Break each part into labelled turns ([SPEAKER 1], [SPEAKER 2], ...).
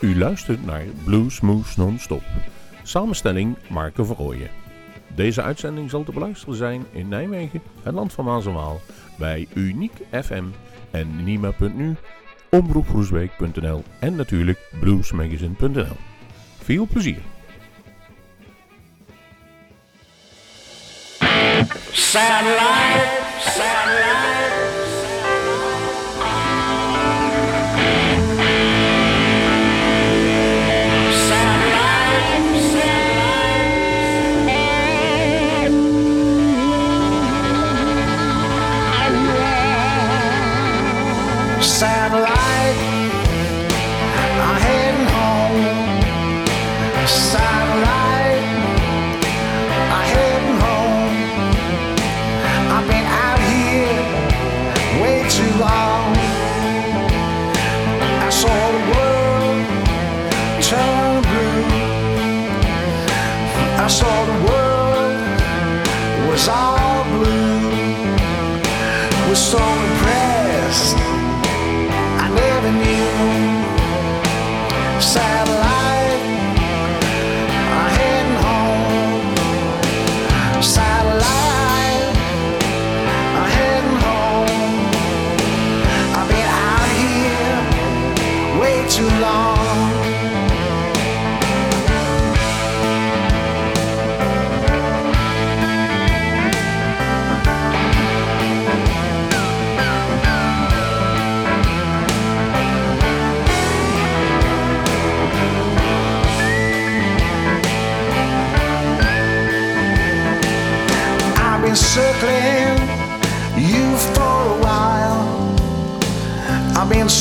[SPEAKER 1] U luistert naar Blue Smooth Non-Stop. Samenstelling Marco Verrooyen. Deze uitzending zal te beluisteren zijn in Nijmegen, het land van Maas en Waal, bij Uniek FM en Nima.nu, omroepgroesbeek.nl en natuurlijk bluesmagazine.nl. Veel plezier!
[SPEAKER 2] Satellite.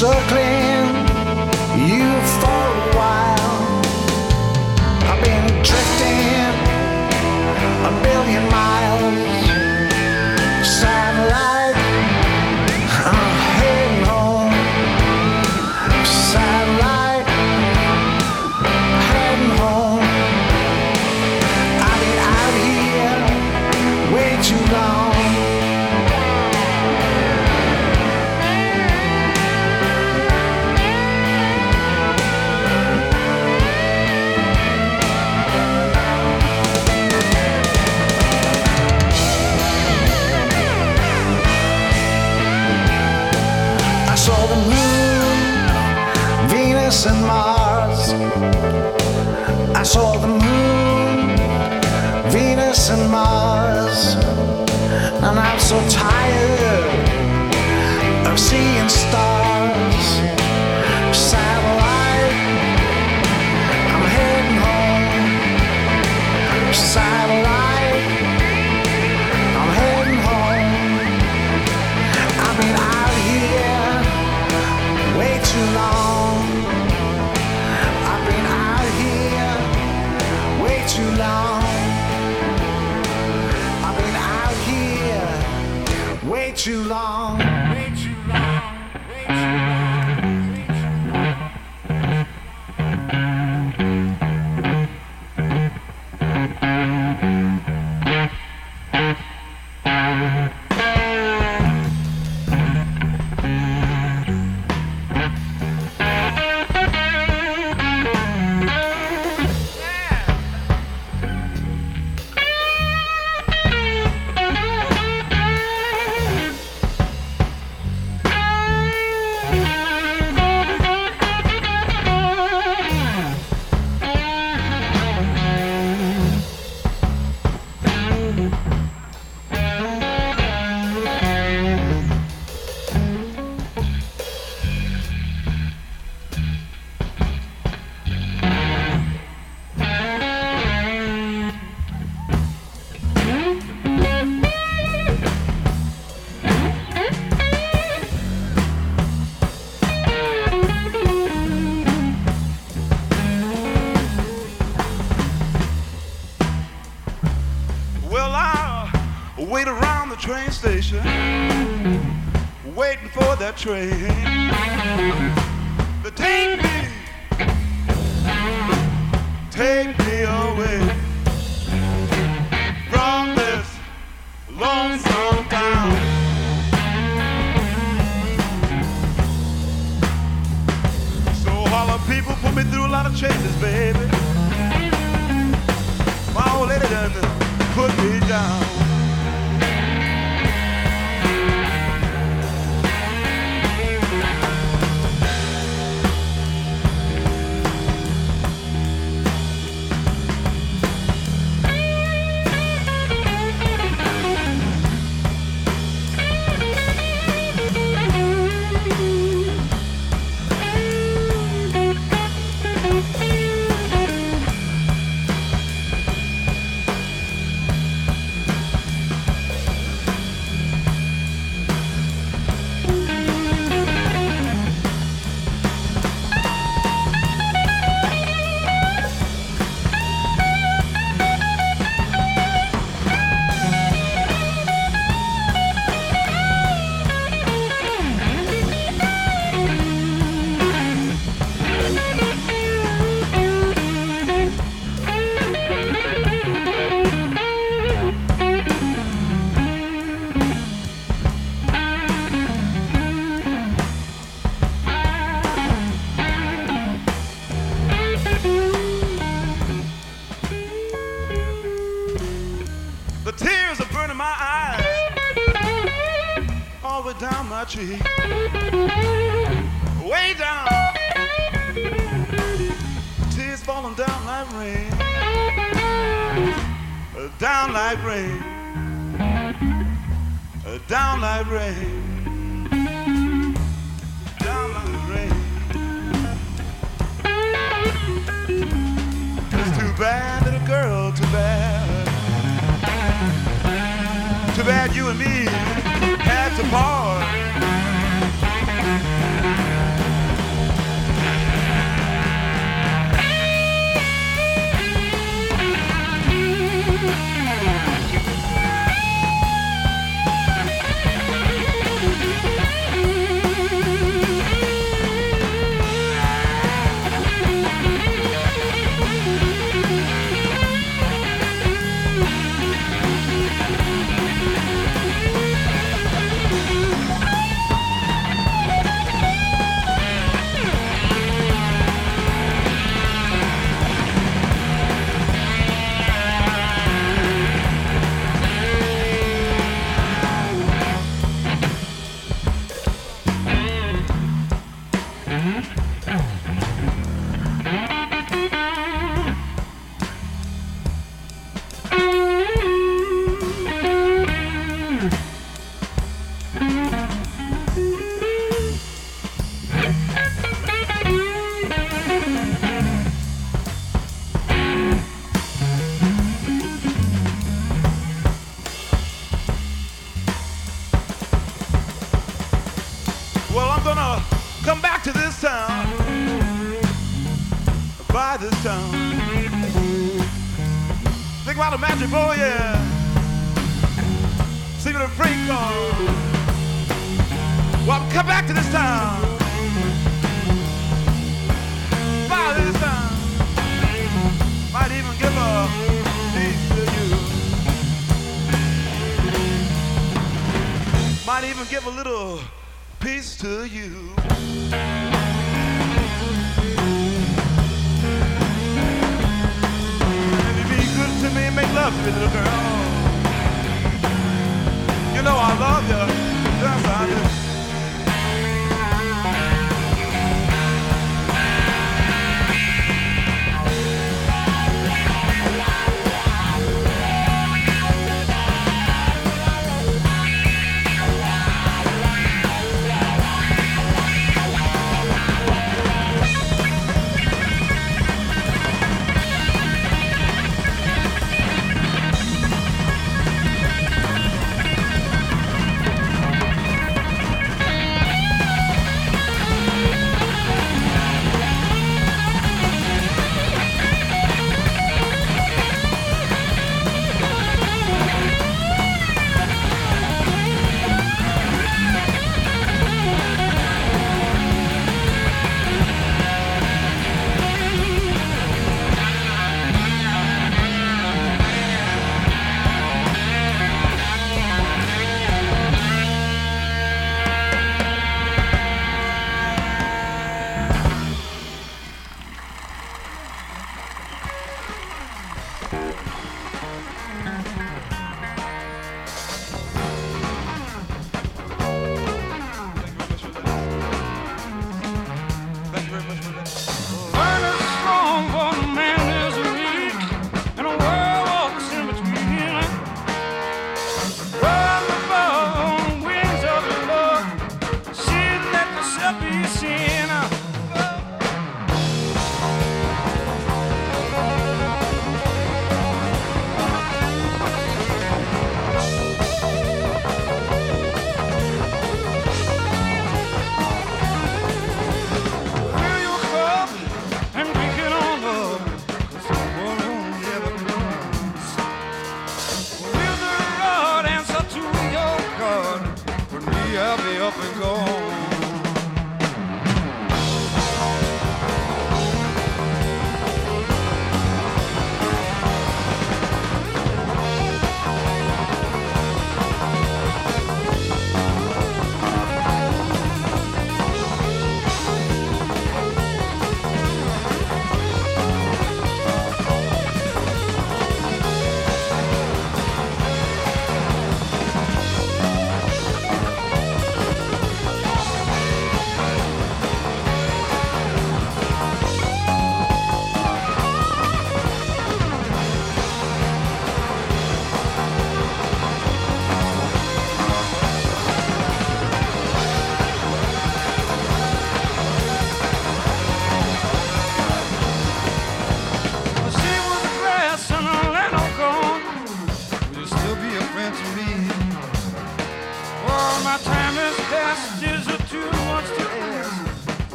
[SPEAKER 2] circling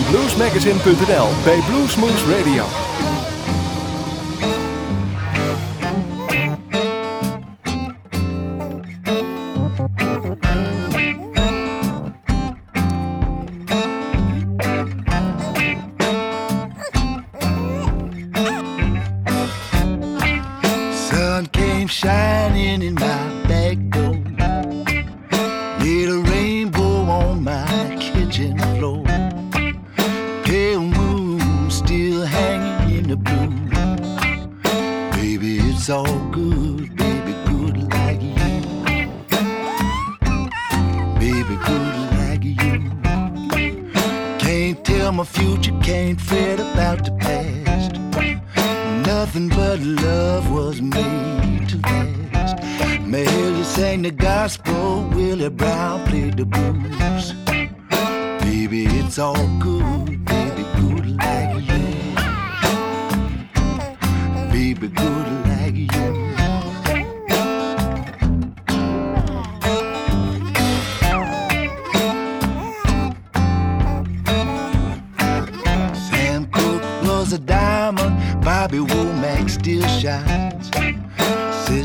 [SPEAKER 3] van bluesmagazine.nl bij Bluesmoose Radio.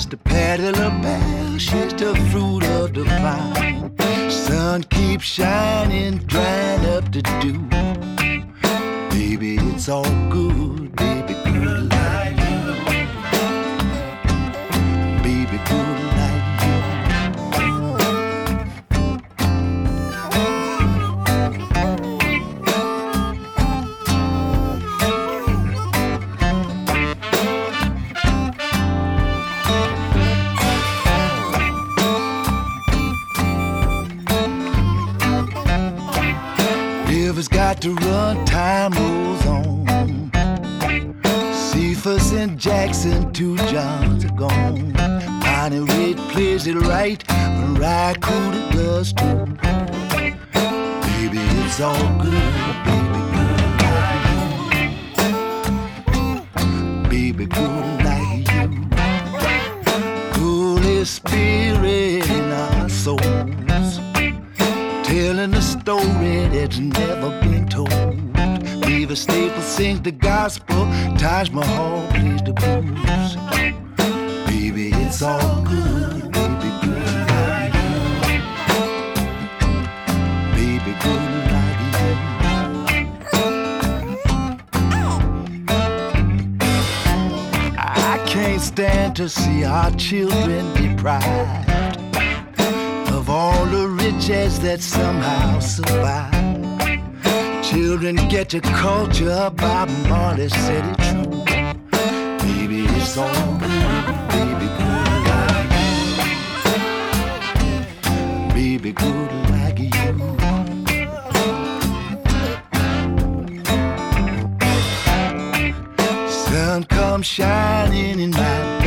[SPEAKER 3] The a petty bell. She's the fruit. that somehow survive. Children get your culture by Marley said it true. Baby, it's all good. Baby, good like you. Baby, good like you. Sun comes shining in my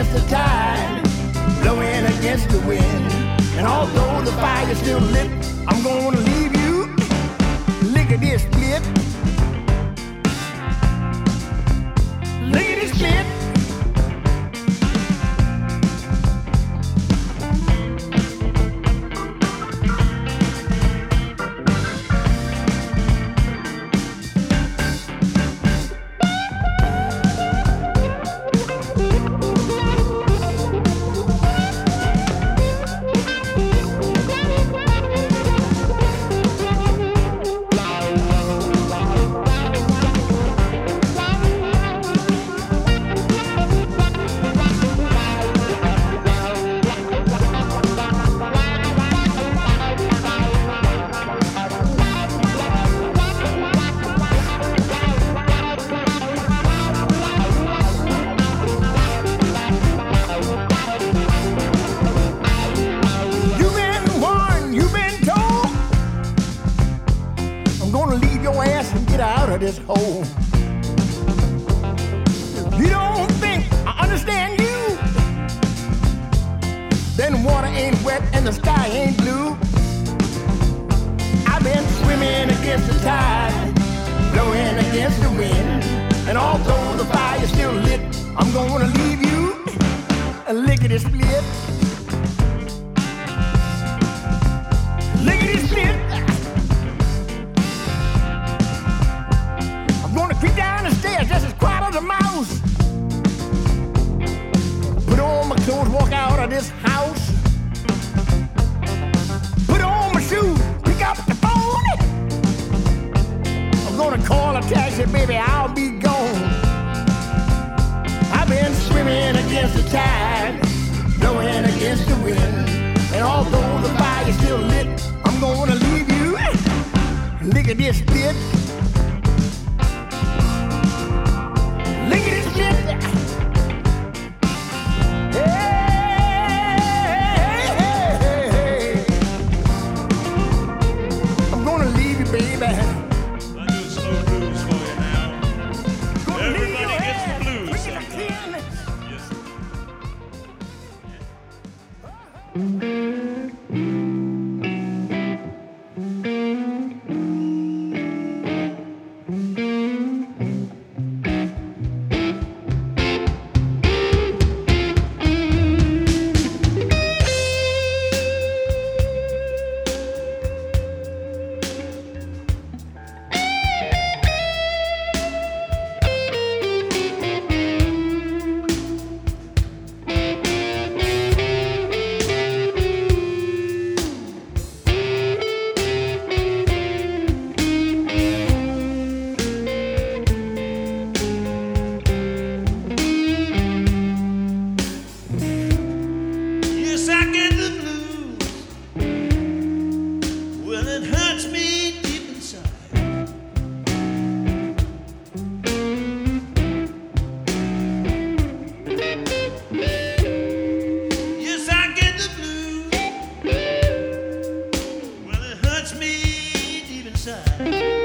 [SPEAKER 2] against the tide, blowing against the wind. And although the fire's still lit, I'm gonna leave you Look at lickety split. this split. out of this house. Put on my shoes, pick up the phone. I'm gonna call a taxi, baby, I'll be gone. I've been swimming against the tide, blowing against the wind. And although the fire's still lit, I'm gonna leave you. Look at this
[SPEAKER 4] bitch. side.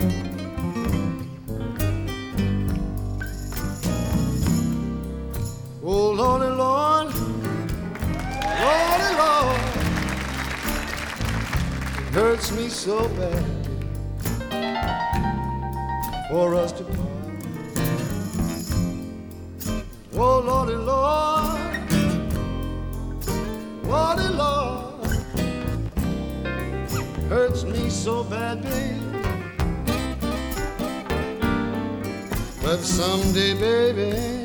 [SPEAKER 5] Oh, Lordy, Lord, Lordy, Lord, it hurts me so bad for us to part. Oh, Lordy, Lord, Lordy, Lord, hurts me so bad, babe. But someday, baby.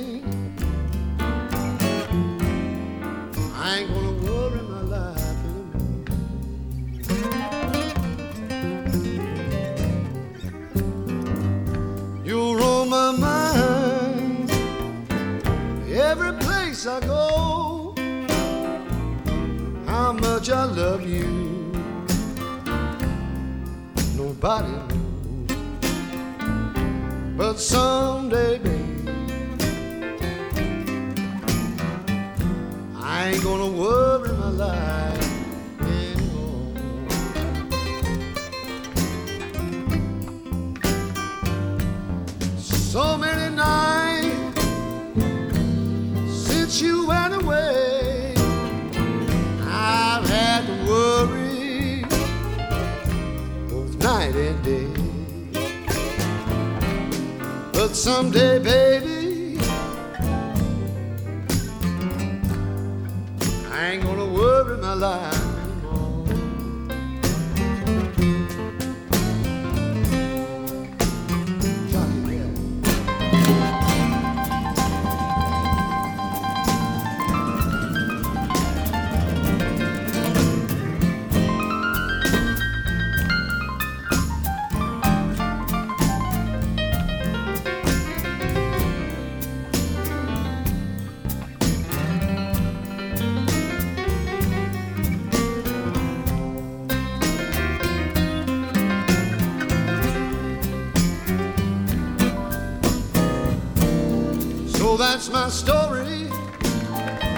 [SPEAKER 5] That's my story,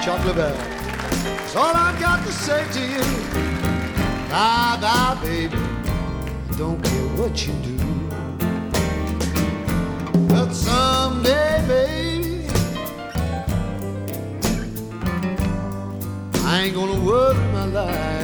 [SPEAKER 5] Chocolate Bell. That's all I've got to say to you. Bye bye, baby. Don't care what you do. But someday, baby, I ain't gonna worry my life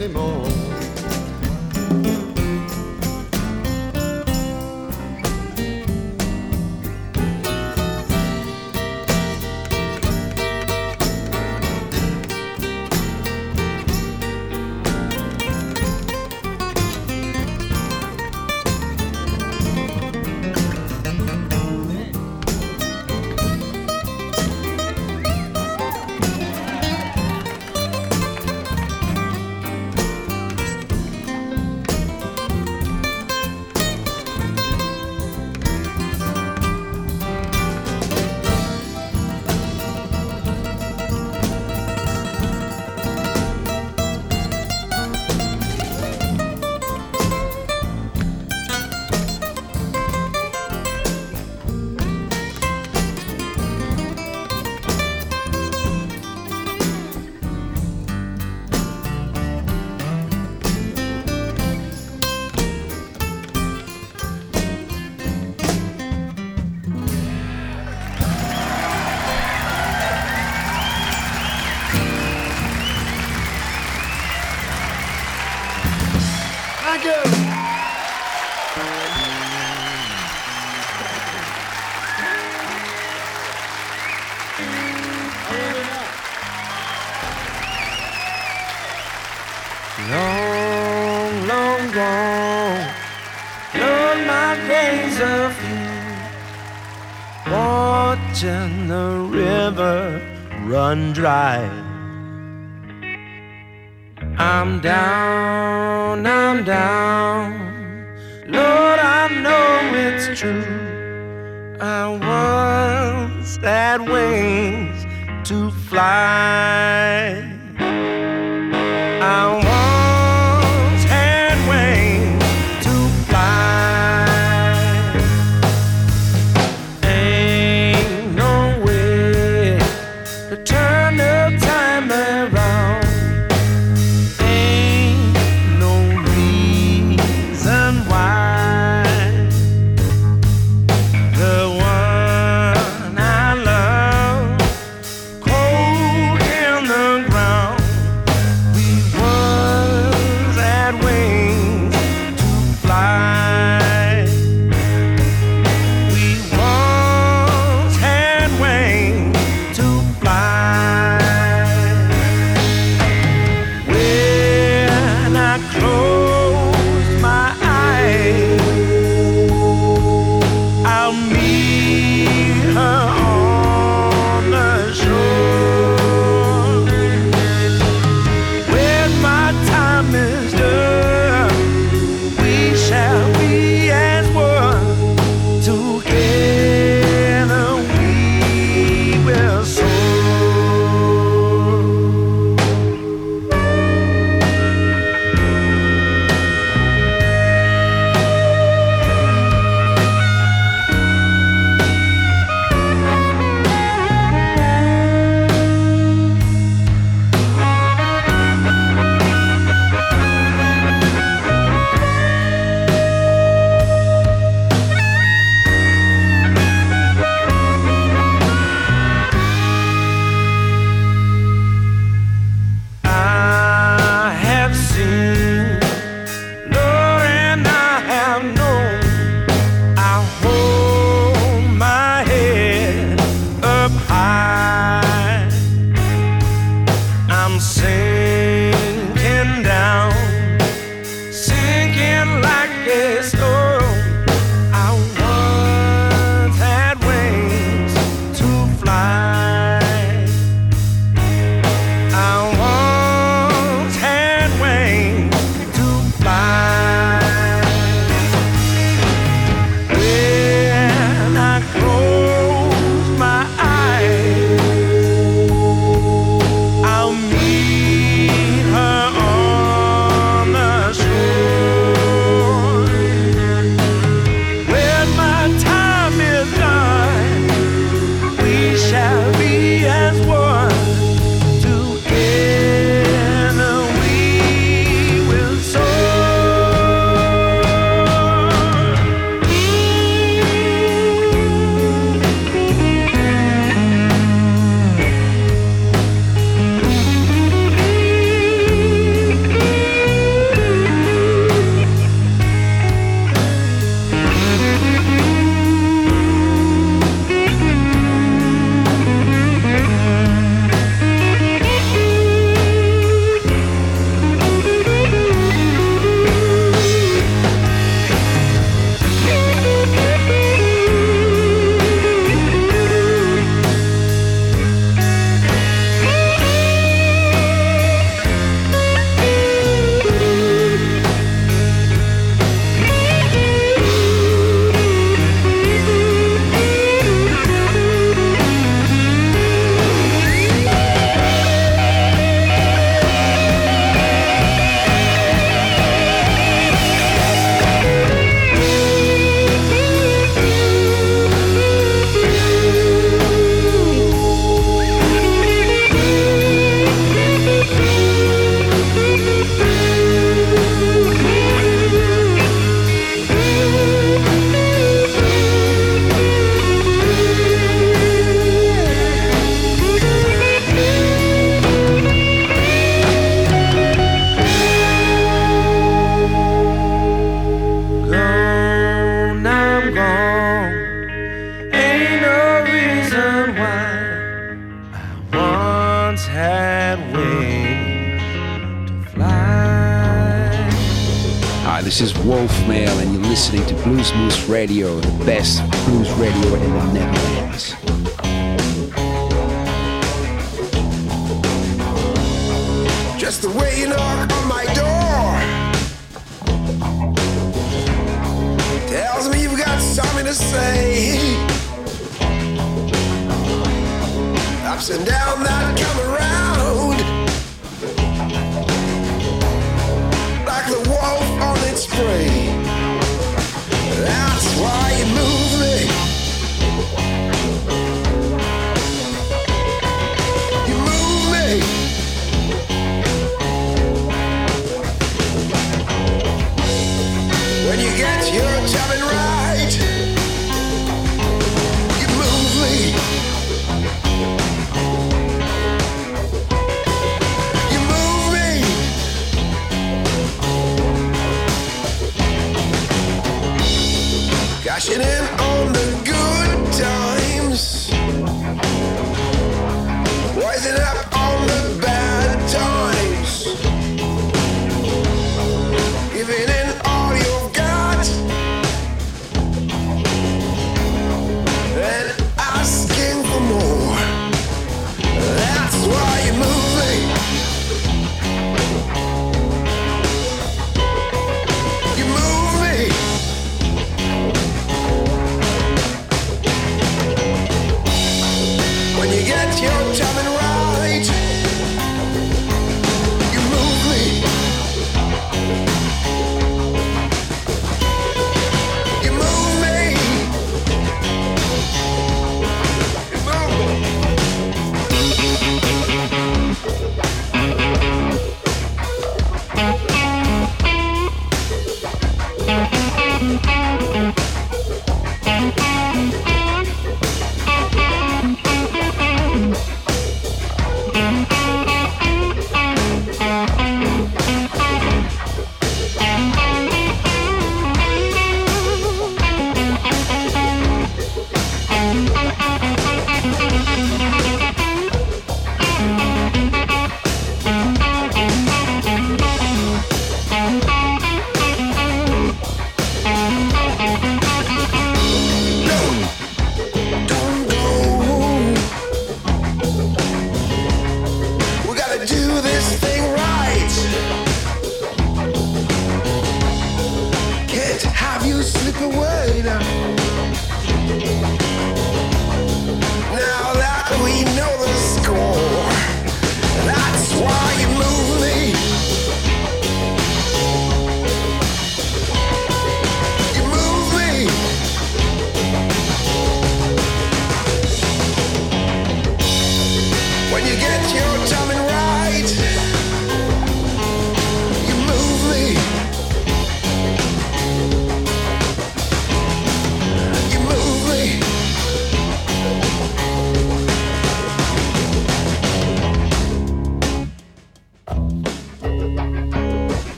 [SPEAKER 5] anymore.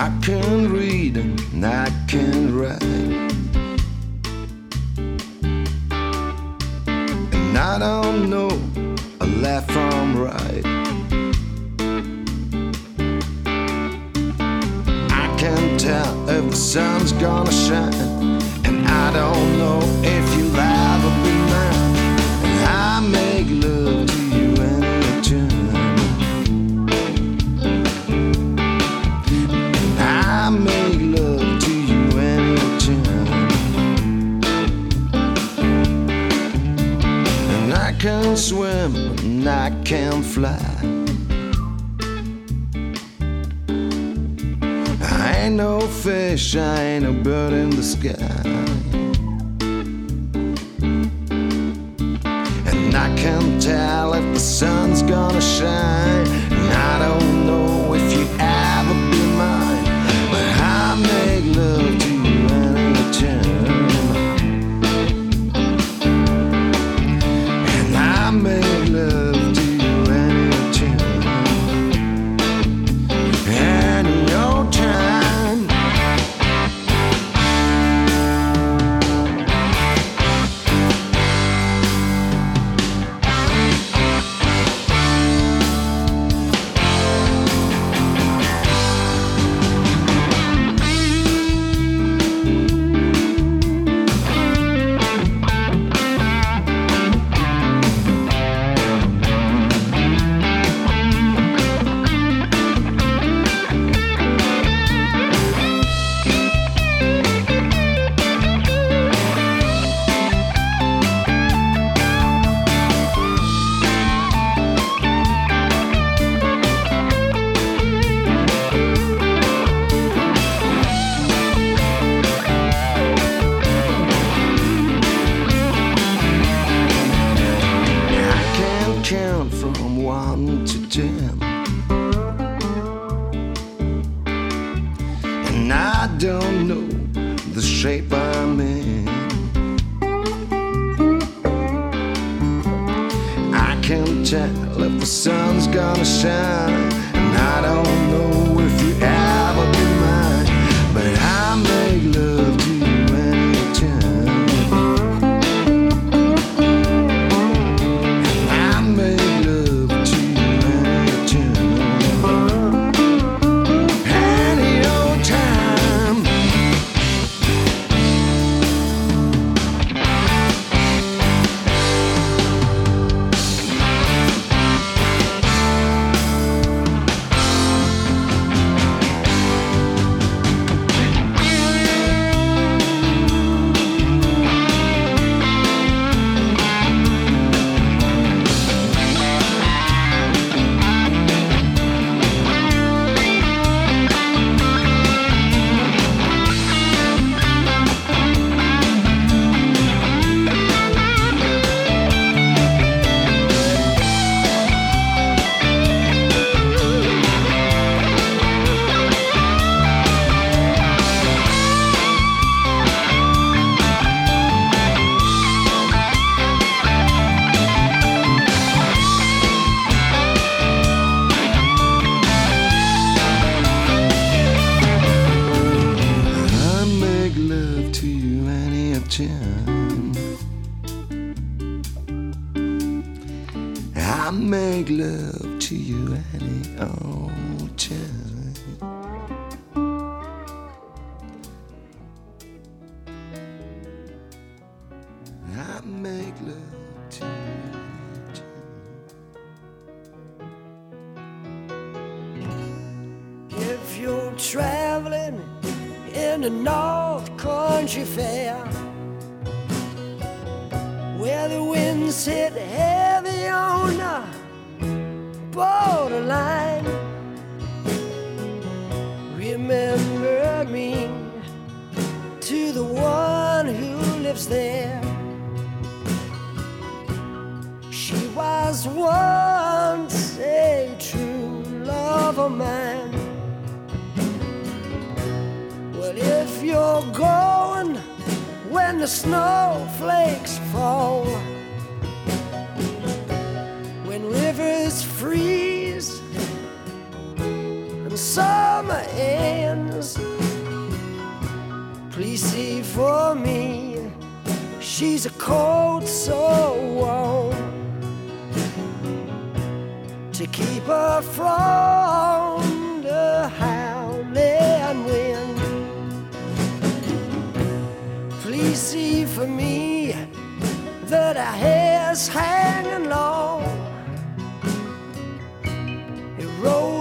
[SPEAKER 5] I
[SPEAKER 3] can read and I can write. And I don't know a left from right. I can tell if the sun's gonna shine, and I don't know can fly. I ain't no fish, I ain't a bird in the sky.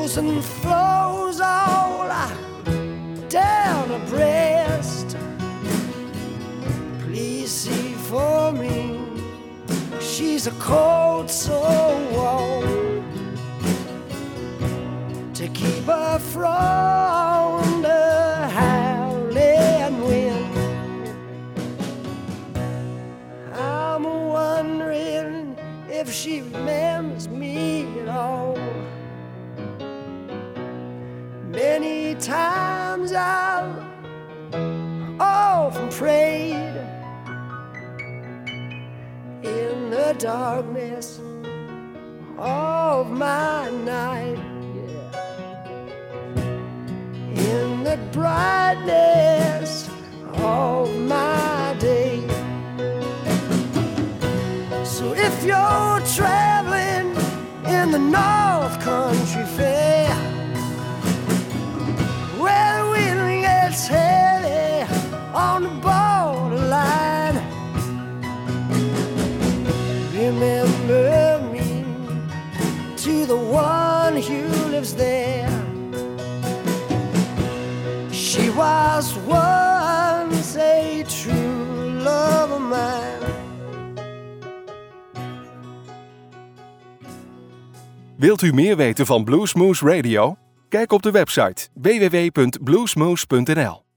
[SPEAKER 6] Rolls and flows all down her breast. Please see for me, she's a cold soul to keep her from the howling wind. I'm wondering if she remembers times I've often prayed in the darkness of my night. In the brightness of my day. So if you're traveling in the North Country Fair, She was once a true love of mine.
[SPEAKER 7] Wilt u meer weten van Bluesmoose Radio? Kijk op de website www.bluesmoose.nl.